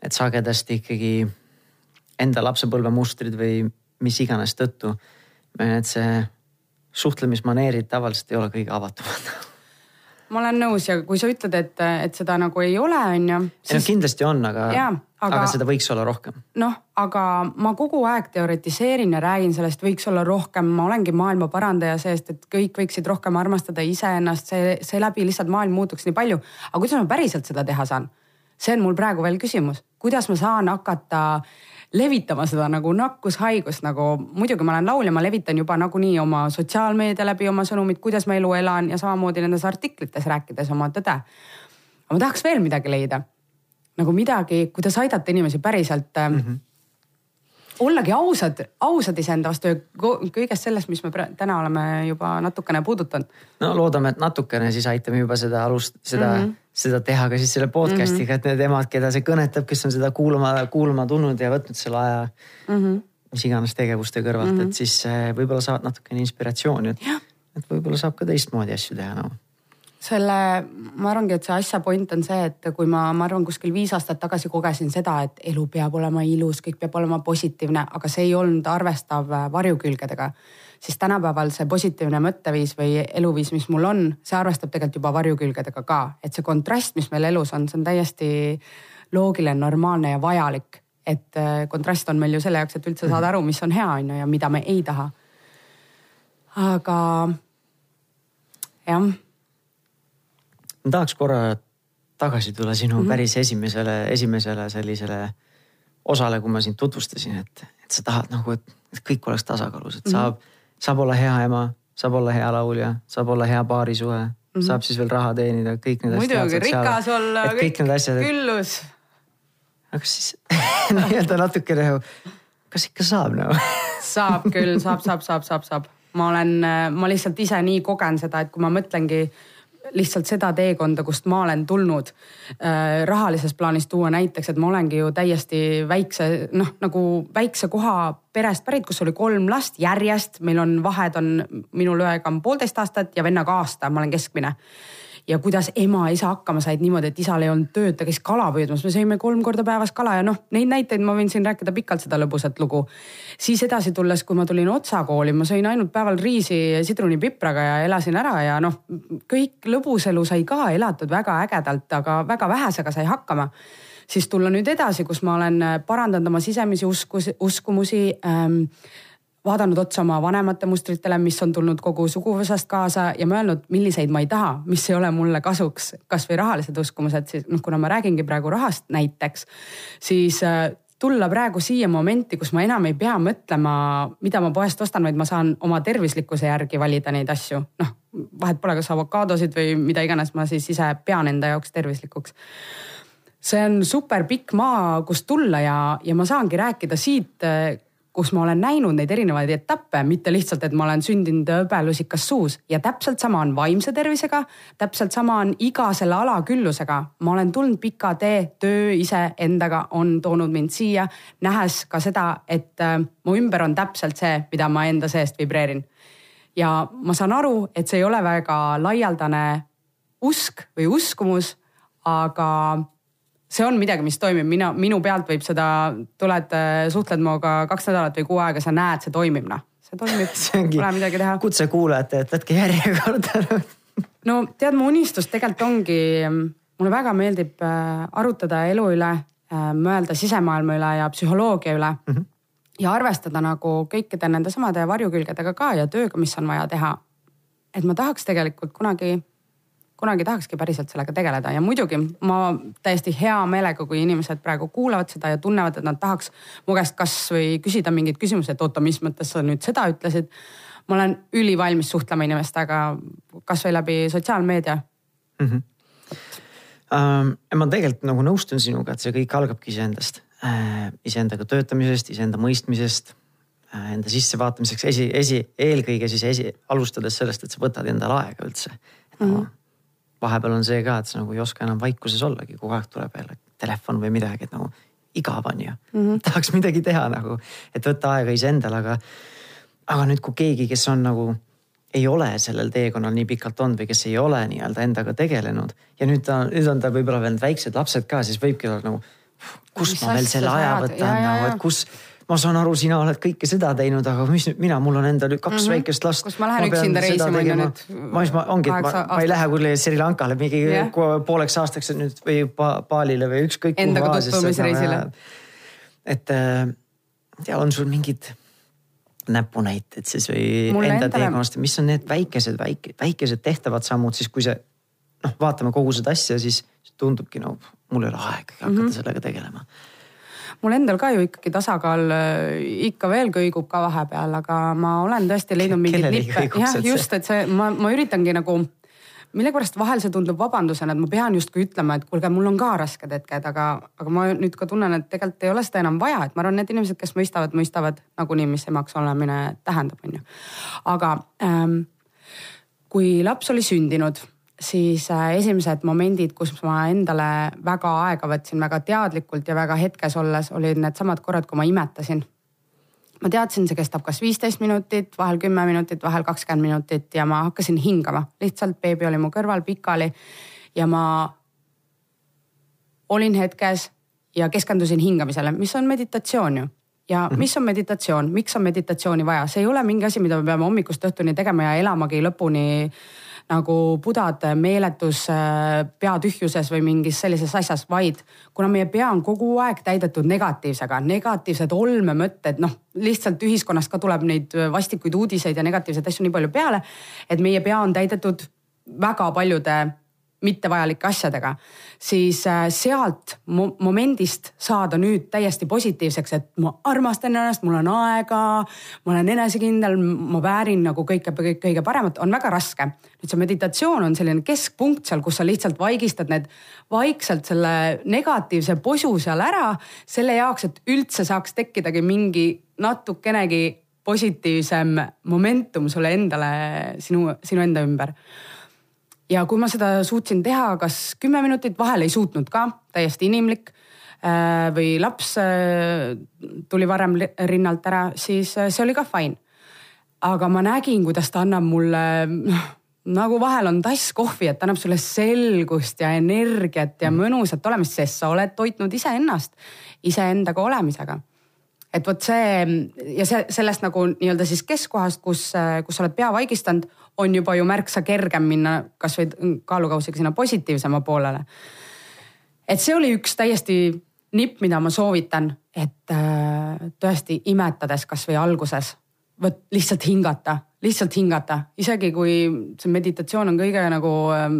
B: et sagedasti ikkagi enda lapsepõlve mustrid või mis iganes tõttu, et see suhtlemismaneerid tavaliselt ei ole kõige avatumad.
C: ma olen nõus ja kui sa ütled, et, et seda nagu ei ole, on ju.
B: no kindlasti on, aga,
C: aga-
B: aga seda võiks olla rohkem.
C: noh, aga ma kogu aeg teoritiseerin ja räägin sellest, võiks olla rohkem, ma olengi maailma parandaja seest, et kõik võiksid rohkem armastada iseennast, see, seeläbi lihtsalt maailm muutuks nii palju. aga kuidas ma päriselt seda teha saan? see on mul praegu veel küsimus, kuidas ma saan hakata levitama seda nagu nakkushaigust nagu, muidugi ma olen laulja, ma levitan juba nagunii oma sotsiaalmeedia läbi oma sõnumid, kuidas ma elu elan ja samamoodi nendes artiklites rääkides oma tõde. aga ma tahaks veel midagi leida nagu midagi, kuidas aidata inimesi päriselt mm. -hmm. ollagi ausad, ausad iseenda vastu ja kõigest sellest, mis me täna oleme juba natukene puudutanud.
B: no loodame, et natukene siis aitame juba seda alust, seda mm,
C: Mhm.
B: -hmm. seda teha ka siis selle podcast'iga mm, -hmm. et need emad, keda see kõnetab, kes on seda kuulama, kuulama tulnud ja võtnud selle aja mm.
C: Mhm.
B: -hmm. mis iganes tegevuste kõrvalt mm, -hmm. et siis eh, võib-olla saavad natukene inspiratsiooni, et, et võib-olla saab ka teistmoodi asju teha nagu.
C: selle, ma arvangi, et see asja point on see, et kui ma, ma arvan, kuskil viis aastat tagasi kogesin seda, et elu peab olema ilus, kõik peab olema positiivne, aga see ei olnud arvestav äh, varjukülgedega. siis tänapäeval see positiivne mõtteviis või eluviis, mis mul on, see arvestab tegelikult juba varjukülgedega ka, et see kontrast, mis meil elus on, see on täiesti loogiline, normaalne ja vajalik. et äh, kontrast on meil ju selle jaoks, et üldse saada aru, mis on hea, on ju, ja mida me ei taha. aga jah
B: ma tahaks korra tagasi tulla sinu mm
C: Mhm.
B: -hmm. päris esimesele, esimesele sellisele osale, kui ma sind tutvustasin, et, et sa tahad nagu, et kõik oleks tasakaalus, et saab mm, -hmm. saab olla hea ema, saab olla hea laulja, saab olla hea paarisuhe mm, -hmm. saab siis veel raha teenida, kõik need asjad.
C: muidugi, rikas olla,
B: kõik need asjad,
C: küllus.
B: aga kas siis nii-öelda natukene nagu, kas ikka saab nagu
C: saab küll, saab, saab, saab, saab, saab. ma olen, ma lihtsalt ise nii kogen seda, et kui ma mõtlengi lihtsalt seda teekonda, kust ma olen tulnud äh, rahalises plaanis tuua. Näiteks, et ma olengi ju täiesti väikse noh, nagu väikse koha perest pärit, kus oli kolm last järjest, meil on vahed on, minul õega on poolteist aastat ja vennaga aasta, ma olen keskmine ja kuidas ema, isa hakkama said niimoodi, et isal ei olnud tööd, ta käis kala püüdmas, me sõime kolm korda päevas kala ja noh, neid näiteid ma võin siin rääkida pikalt seda lõbusat lugu. siis edasi tulles, kui ma tulin Otsa kooli, ma sõin ainult päeval riisi sidrunipipraga ja elasin ära ja noh, kõik lõbus elu sai ka elatud väga ägedalt, aga väga vähesega sai hakkama siis tulla nüüd edasi, kus ma olen parandanud oma sisemisi uskus, uskumusi ähm, vaadanud otsa oma vanemate mustritele, mis on tulnud kogu suguvõsast kaasa ja mõelnud, milliseid ma ei taha, mis ei ole mulle kasuks, kasvõi rahalised uskumused, siis noh, kuna ma räägingi praegu rahast näiteks, siis äh, tulla praegu siia momenti, kus ma enam ei pea mõtlema, mida ma poest ostan, vaid ma saan oma tervislikkuse järgi valida neid asju. noh, vahet pole, kas avokaadosid või mida iganes ma siis ise pean enda jaoks tervislikuks. see on super pikk maa, kust tulla ja, ja ma saangi rääkida siit äh, kus ma olen näinud neid erinevaid etappe, mitte lihtsalt, et ma olen sündinud hõbelusikas suus ja täpselt sama on vaimse tervisega, täpselt sama on iga selle ala küllusega. ma olen tulnud pika tee, töö iseendaga on toonud mind siia, nähes ka seda, et äh, mu ümber on täpselt see, mida ma enda seest vibreerin. ja ma saan aru, et see ei ole väga laialdane usk või uskumus, aga see on midagi, mis toimib, mina, minu pealt võib seda, tuled, äh, suhtled minuga kaks nädalat või kuu aega, sa näed, see toimib, noh. see toimib pole midagi teha.
B: kutse kuulajate, et võtke järjekorda
C: no tead, mu unistus tegelikult ongi, mulle väga meeldib äh, arutada elu üle, äh, mõelda sisemaailma üle ja psühholoogia üle mm. -hmm. ja arvestada nagu kõikide nende samade varjukülgedega ka ja tööga, mis on vaja teha. et ma tahaks tegelikult kunagi kunagi tahakski päriselt sellega tegeleda ja muidugi ma täiesti hea meelega, kui inimesed praegu kuulavad seda ja tunnevad, et nad tahaks mu käest kasvõi küsida mingid küsimused, et oota, mis mõttes sa nüüd seda ütlesid. ma olen ülivalmis suhtlema inimestega kasvõi läbi sotsiaalmeedia mm. -hmm.
B: Ähm, ma tegelikult nagu nõustun sinuga, et see kõik algabki iseendast äh,, iseendaga töötamisest, iseenda mõistmisest äh,, enda sissevaatamiseks esi, esi, eelkõige siis esi, alustades sellest, et sa võtad endale aega üldse. Mm -hmm vahepeal on see ka, et sa nagu ei oska enam vaikuses ollagi, kogu aeg tuleb jälle telefon või midagi, et nagu igav on ju mm. -hmm. tahaks midagi teha nagu, et võtta aega iseendale, aga, aga nüüd, kui keegi, kes on nagu ei ole sellel teekonnal nii pikalt olnud või kes ei ole nii-öelda endaga tegelenud ja nüüd ta, nüüd on tal võib-olla veel väiksed lapsed ka, siis võibki olla nagu, kust ma veel selle aja võtan nagu, et kus ma saan aru, sina oled kõike seda teinud, aga mis nüüd mina, mul on endal kaks mm -hmm. väikest last.
C: kus ma lähen üksinda reisima on ju nüüd.
B: ma, ma ongi, et ma, ma ei lähe kuhugi Sri Lankale mingi yeah. pooleks aastaks nüüd või Balile või ükskõik.
C: Endaga tutvumisreisile.
B: et äh, ja on sul mingid näpunäited siis või Mulle enda teekonnast, mis on need väikesed, väike, väikesed tehtavad sammud siis, kui see noh, vaatame kogu seda asja, siis tundubki no mul ei ole aega hakata mm -hmm. sellega tegelema
C: mul endal ka ju ikkagi tasakaal äh, ikka veel kõigub ka vahepeal, aga ma olen tõesti leidnud mingeid nippe. jah, just, et see, ma, ma üritangi nagu millegipärast vahel see tundub vabandusena, et ma pean justkui ütlema, et kuulge, mul on ka rasked hetked, aga, aga ma nüüd ka tunnen, et tegelikult ei ole seda enam vaja, et ma arvan, need inimesed, kes mõistavad, mõistavad nagunii, mis emaks olemine tähendab, on ju. aga ähm, kui laps oli sündinud siis äh, esimesed momendid, kus ma endale väga aega võtsin, väga teadlikult ja väga hetkes olles, olid needsamad korrad, kui ma imetasin. ma teadsin, see kestab kas viisteist minutit, vahel kümme minutit, vahel kakskümmend minutit ja ma hakkasin hingama, lihtsalt beebi oli mu kõrval pikali ja ma olin hetkes ja keskendusin hingamisele, mis on meditatsioon ju ja mhm. mis on meditatsioon, miks on meditatsiooni vaja, see ei ole mingi asi, mida me peame hommikust õhtuni tegema ja elamagi lõpuni nagu pudad meeletus äh, peatühjuses või mingis sellises asjas, vaid kuna meie pea on kogu aeg täidetud negatiivsega, negatiivsed olmemõtted, noh lihtsalt ühiskonnast ka tuleb neid vastikuid uudiseid ja negatiivseid asju nii palju peale, et meie pea on täidetud väga paljude mittevajalike asjadega, siis äh, sealt momendist saada nüüd täiesti positiivseks, et ma armastan ennast, mul on aega, ma olen enesekindel, ma väärin nagu kõike, kõike, kõige paremat, on väga raske. nüüd see meditatsioon on selline keskpunkt seal, kus sa lihtsalt vaigistad need vaikselt selle negatiivse posu seal ära, selle jaoks, et üldse saaks tekkidagi mingi natukenegi positiivsem momentum sulle endale, sinu, sinu enda ümber ja kui ma seda suutsin teha, kas kümme minutit, vahel ei suutnud ka, täiesti inimlik äh, või laps äh, tuli varem rinnalt ära, siis äh, see oli ka fine. aga ma nägin, kuidas ta annab mulle noh, nagu vahel on tass kohvi, et annab sulle selgust ja energiat ja mõnusat olemist, sest sa oled toitnud iseennast iseendaga olemisega. et vot see ja see sellest nagu nii-öelda siis keskkohast, kus, kus sa oled pea vaigistanud, on juba ju märksa kergem minna kasvõi kaalukausiga sinna positiivsema poolele. et see oli üks täiesti nipp, mida ma soovitan, et äh, tõesti imetades kasvõi alguses vot lihtsalt hingata, lihtsalt hingata, isegi kui see meditatsioon on kõige nagu ähm,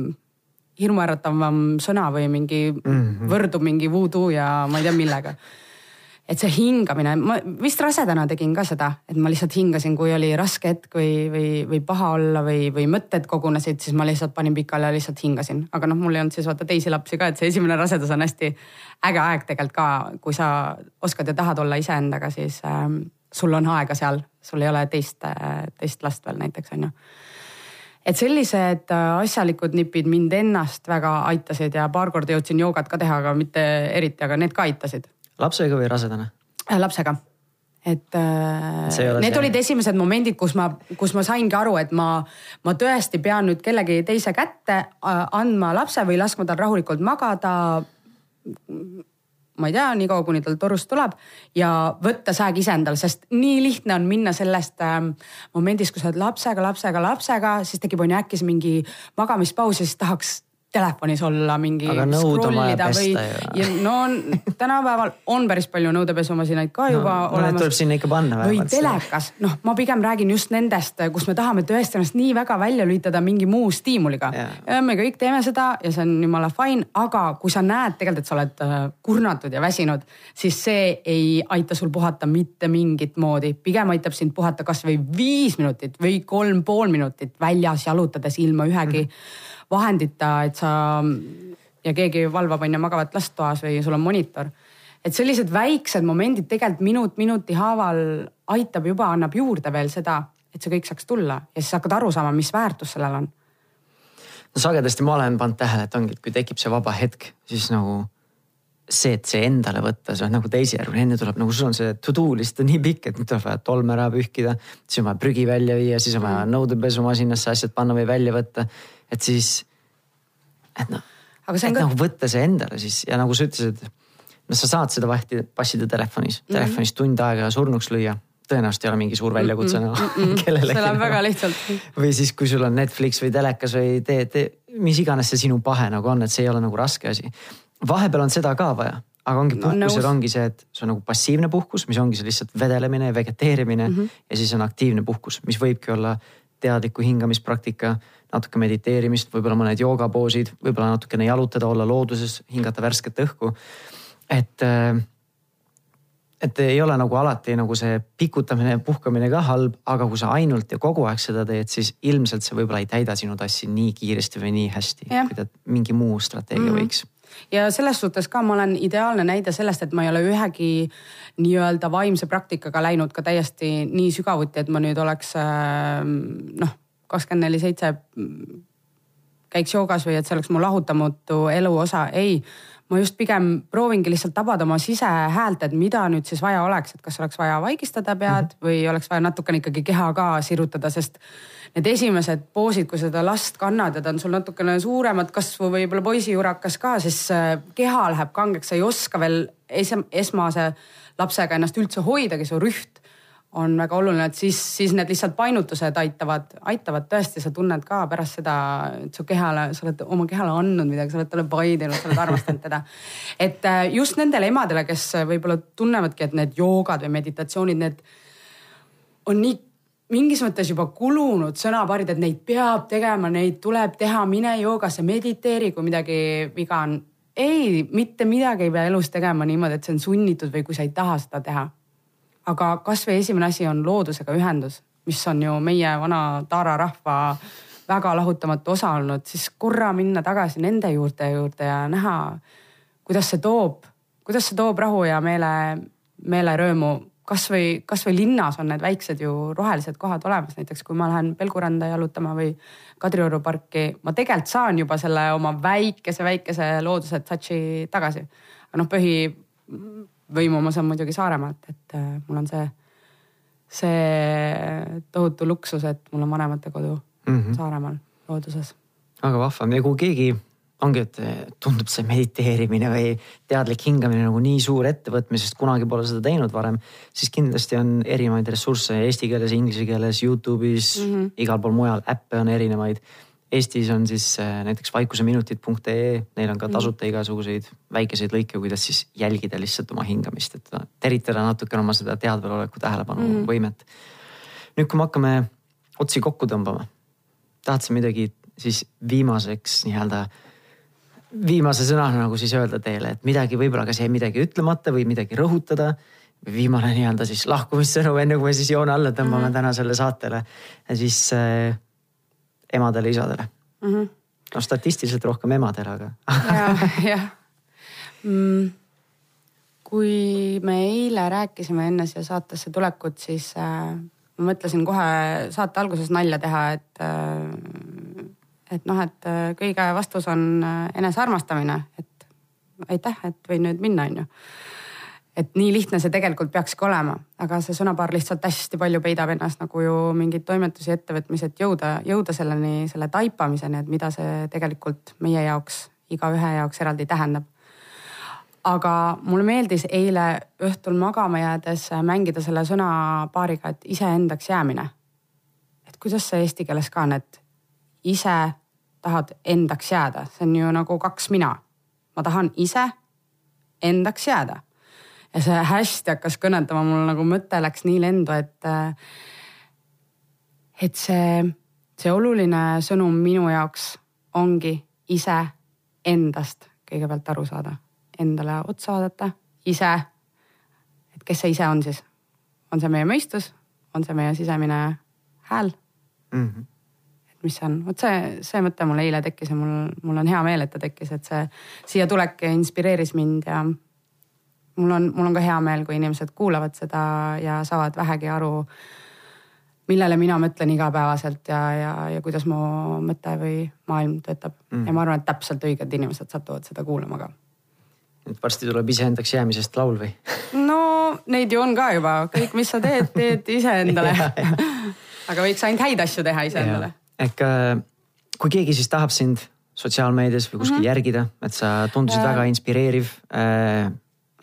C: hirmuäratavam sõna või mingi mm -hmm. võrdub mingi voodoo ja ma ei tea millega. Et see hingamine, ma vist rasedana tegin ka seda, et ma lihtsalt hingasin, kui oli raske hetk või, või, või paha olla või, või mõtted kogunesid, siis ma lihtsalt panin pikali ja lihtsalt hingasin. aga noh, mul ei olnud siis vaata teisi lapsi ka, et see esimene rasedus on hästi äge aeg tegelikult ka, kui sa oskad ja tahad olla iseendaga, siis ähm, sul on aega seal, sul ei ole teist, teist last veel näiteks on ju. et sellised äh, asjalikud nipid mind ennast väga aitasid ja paar korda jõudsin joogat ka teha, aga mitte eriti, aga need ka aitasid.
B: Lapsega või rasedana?
C: Äh, lapsega et äh, need see... olid esimesed momendid, kus ma, kus ma saingi aru, et ma, ma tõesti pean nüüd kellegi teise kätte andma lapse või laskma tal rahulikult magada ma ei tea, niikaua kuni tal torust tuleb ja võtta sääg ise endale, sest nii lihtne on minna sellest ähm, momendist, kui sa oled lapsega, lapsega, lapsega, siis tekib on ju äkki mingi magamispaus ja siis tahaks telefonis olla mingi.
B: pesta või,
C: ju. ja no tänapäeval on päris palju nõudepesumasinaid ka juba
B: no, olemas. tuleb sinna ikka panna
C: vähemalt. või telekas, noh, ma pigem räägin just nendest, kus me tahame tõesti ennast nii väga välja lülitada mingi muu stiimuliga. ja me kõik teeme seda ja see on jumala fine, aga kui sa näed tegelikult, et sa oled äh, kurnatud ja väsinud, siis see ei aita sul puhata mitte mingit moodi, pigem aitab sind puhata kasvõi viis minutit või kolm pool minutit väljas jalutades ilma ühegi mm -hmm vahendita, et sa ja keegi valvab on ju magavat last toas või sul on monitor. et sellised väiksed momendid tegelikult minut minuti haaval aitab juba, annab juurde veel seda, et see kõik saaks tulla ja siis hakkad aru saama, mis väärtus sellel on.
B: no sagedasti ma olen pannud tähele, et ongi, et kui tekib see vaba hetk, siis nagu see, et see endale võtta, see on nagu teisejärguline, enne tuleb nagu sul on see to do list on nii pikk, et nüüd tuleb vaja tolm ära pühkida, siis on vaja prügi välja viia, siis on vaja mm. nõudepesumasinasse asjad panna või välja võtta et siis, et noh, et ka... nagu võtta see endale siis ja nagu sa ütlesid, noh, sa saad seda vahti passida telefonis mm, -hmm. telefonis tund aega surnuks lüüa tõenäoliselt ei ole mingi suur väljakutse
C: mm -mm, nagu mm kellelegi. see läheb väga lihtsalt.
B: või siis, kui sul on Netflix või telekas või tee, tee, mis iganes see sinu pahe nagu on, et see ei ole nagu raske asi. vahepeal on seda ka vaja, aga ongi puhkusel no, ongi see, et see on nagu passiivne puhkus, mis ongi see lihtsalt vedelemine ja vegeteerimine mm -hmm. ja siis on aktiivne puhkus, mis võibki olla teadliku hingamispraktika natuke mediteerimist, võib-olla mõned joogapoosid, võib-olla natukene jalutada, olla looduses, hingata värsket õhku. et, äh, et ei ole nagu alati nagu see pikutamine ja puhkamine ka halb, aga kui sa ainult ja kogu aeg seda teed, siis ilmselt see võib-olla ei täida sinu tassi nii kiiresti või nii hästi, kui ta mingi muu strateegia mm -hmm. võiks
C: ja selles suhtes ka ma olen ideaalne näide sellest, et ma ei ole ühegi nii-öelda vaimse praktikaga läinud ka täiesti nii sügavuti, et ma nüüd oleks äh, noh kakskümmend neli seitse käiks joogas või et see oleks mu lahutamatu elu osa, ei. ma just pigem proovingi lihtsalt tabada oma sisehäält, et mida nüüd siis vaja oleks, et kas oleks vaja vaigistada pead -hmm. või oleks vaja natukene ikkagi keha ka sirutada, sest need esimesed poosid, kui seda last kannad ja ta on sul natukene suuremat kasvu, võib-olla poisijurakas ka, siis äh, keha läheb kangeks, sa ei oska veel esmase lapsega ennast üldse hoidagi, su rüht on väga oluline, et siis, siis need lihtsalt painutused aitavad, aitavad tõesti, sa tunned ka pärast seda, et su kehale, sa oled oma kehale andnud midagi, sa oled talle paidinud, sa oled armastanud teda. et äh, just nendele emadele, kes võib-olla tunnevadki, et need joogad või meditatsioonid, need on nii mingis mõttes juba kulunud sõnapaarid, et neid peab tegema, neid tuleb teha, mine joogasse, mediteeri, kui midagi viga on. ei, mitte midagi ei pea elus tegema niimoodi, et see on sunnitud või kui sa ei taha seda teha aga kasvõi esimene asi on loodusega ühendus, mis on ju meie vana Taara rahva väga lahutamatu osa olnud, siis korra minna tagasi nende juurte juurde ja näha, kuidas see toob, kuidas see toob rahu ja meele, meelerõõmu. kasvõi, kasvõi linnas on need väiksed ju rohelised kohad olemas, näiteks kui ma lähen Pelguranda jalutama või Kadrioru parki, ma tegelikult saan juba selle oma väikese, väikese looduse touch'i tagasi. aga noh, põhi võimu ma saan muidugi Saaremaalt, et äh, mul on see, see tohutu luksus, et mul on vanematekodu mm -hmm. Saaremaal. looduses.
B: väga vahva ja kui keegi ongi, et tundub see mediteerimine või teadlik hingamine nagu nii suur ettevõtmine, sest kunagi pole seda teinud varem. siis kindlasti on erinevaid ressursse eesti keeles, inglise keeles, Youtube'is mm, -hmm. igal pool mujal, äppe on erinevaid. Eestis on siis äh, näiteks vaikuseminutid.ee, neil on ka mhm. tasuta igasuguseid väikeseid lõike, kuidas siis jälgida lihtsalt oma hingamist, et teritada natukene oma seda teadvaloleku tähelepanu mm -hmm. võimet. nüüd, kui me hakkame otsi kokku tõmbama, tahad sa midagi siis viimaseks nii-öelda viimase sõnana nagu siis öelda teile, et midagi võib-olla kas jäi midagi ütlemata või midagi rõhutada. viimane nii-öelda siis lahkumissõnum, enne kui me siis joone alla tõmbame mm -hmm. tänasele saatele. siis äh, emadele, isadele mm. -hmm. no statistiliselt rohkem emadele, aga
C: jah, jah mm,. kui me eile rääkisime enne siia saatesse tulekut, siis äh, ma mõtlesin kohe saate alguses nalja teha, et äh, et noh, et äh, kõige vastus on äh, enesearmastamine, et aitäh, et võin nüüd minna, on ju. Et nii lihtne see tegelikult peakski olema, aga see sõnapaar lihtsalt hästi palju peidab ennast nagu ju mingeid toimetusi, ettevõtmisi, et jõuda, jõuda selleni, selle taipamiseni, et mida see tegelikult meie jaoks, igaühe jaoks eraldi tähendab aga mulle meeldis eile õhtul magama jäädes mängida selle sõnapaariga, et iseendaks jäämine. et kuidas see eesti keeles ka on, et ise tahad endaks jääda, see on ju nagu kaks mina. ma tahan ise endaks jääda. Ja see hästi hakkas kõnetama, mul nagu mõte läks nii lendu, et, et see, see oluline sõnum minu jaoks ongi ise endast kõigepealt aru saada, endale otsa vaadata, ise. et kes see ise on siis? on see meie mõistus, on see meie sisemine hääl mm? -hmm mis see on, vot see, see mõte mul eile tekkis ja mul, mul on hea meel, et ta tekkis, et see siia tulek inspireeris mind ja mul on, mul on ka hea meel, kui inimesed kuulavad seda ja saavad vähegi aru, millele mina mõtlen igapäevaselt ja, ja, ja kuidas mu mõte või maailm töötab mm.. ja ma arvan, et täpselt õiged inimesed satuvad seda kuulama ka.
B: et varsti tuleb iseendaks jäämisest laul või?
C: no neid ju on ka juba, kõik, mis sa teed, teed iseendale aga võiks ainult häid asju teha iseendale
B: ehk äh, kui keegi siis tahab sind sotsiaalmeedias või kuskil mm -hmm. järgida, et sa tundusid ja. väga inspireeriv äh,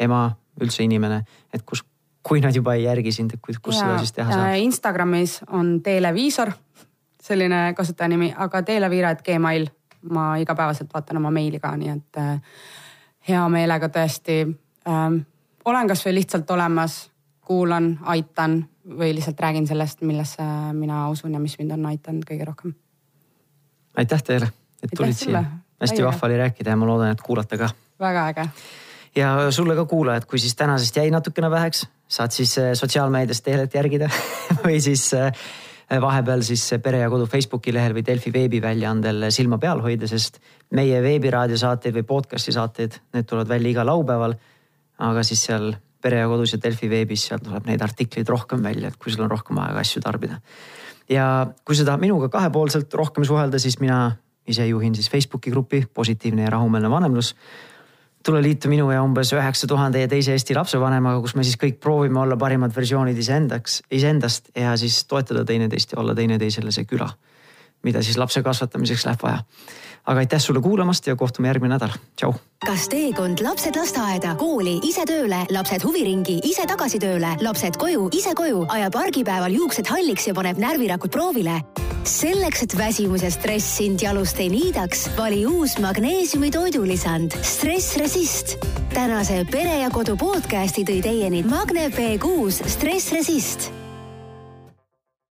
B: ema, üldse inimene, et kus, kui nad juba ei järgi sind, et kus, ja, seda siis teha saab?
C: Instagramis on Televiisor, selline kasutajanimi, aga televiira.gmail, ma igapäevaselt vaatan oma meili ka, nii et äh, hea meelega tõesti äh, olen kasvõi lihtsalt olemas, kuulan, aitan või lihtsalt räägin sellest, millesse mina usun ja mis mind on aidanud kõige rohkem.
B: aitäh teile, et tulid siia. hästi vahva oli rääkida ja ma loodan, et kuulata ka.
C: väga äge.
B: Ja sulle ka kuulajad, kui siis tänasest jäi natukene väheks, saad siis äh, sotsiaalmeedias Teelet järgida või siis äh, vahepeal siis Pere ja Kodu Facebooki lehel või Delfi veebiväljaandel silma peal hoida, sest meie veebiraadiosaateid või podcast'i saateid, need tulevad välja iga laupäeval. aga siis seal Pere ja Kodus ja Delfi veebis, seal tuleb neid artikleid rohkem välja, et kui sul on rohkem aega asju tarbida. ja kui sa tahad minuga kahepoolselt rohkem suhelda, siis mina ise juhin siis Facebooki grupi Positiivne ja rahumeelne vanemlus. Tule liitu minu ja umbes üheksa tuhande ja teise Eesti lapsevanemaga, kus me siis kõik proovime olla parimad versioonid iseendaks, iseendast ja siis toetada teineteist ja olla teineteisele see küla, mida siis lapse kasvatamiseks läheb vaja aga aitäh sulle kuulamast ja kohtume järgmine nädal, tšau.
A: kas teekond lapsed lasteaeda, kooli, ise tööle, lapsed huviringi, ise tagasi tööle, lapsed koju, ise koju, ajab argipäeval juuksed halliks ja paneb närvirakud proovile? selleks, et väsimus ja stress sind jalust ei niidaks, vali uus magneesiumi toidulisand Stress Resist. tänase Pere ja Kodu podcasti tõi teieni Magne B6 Stress Resist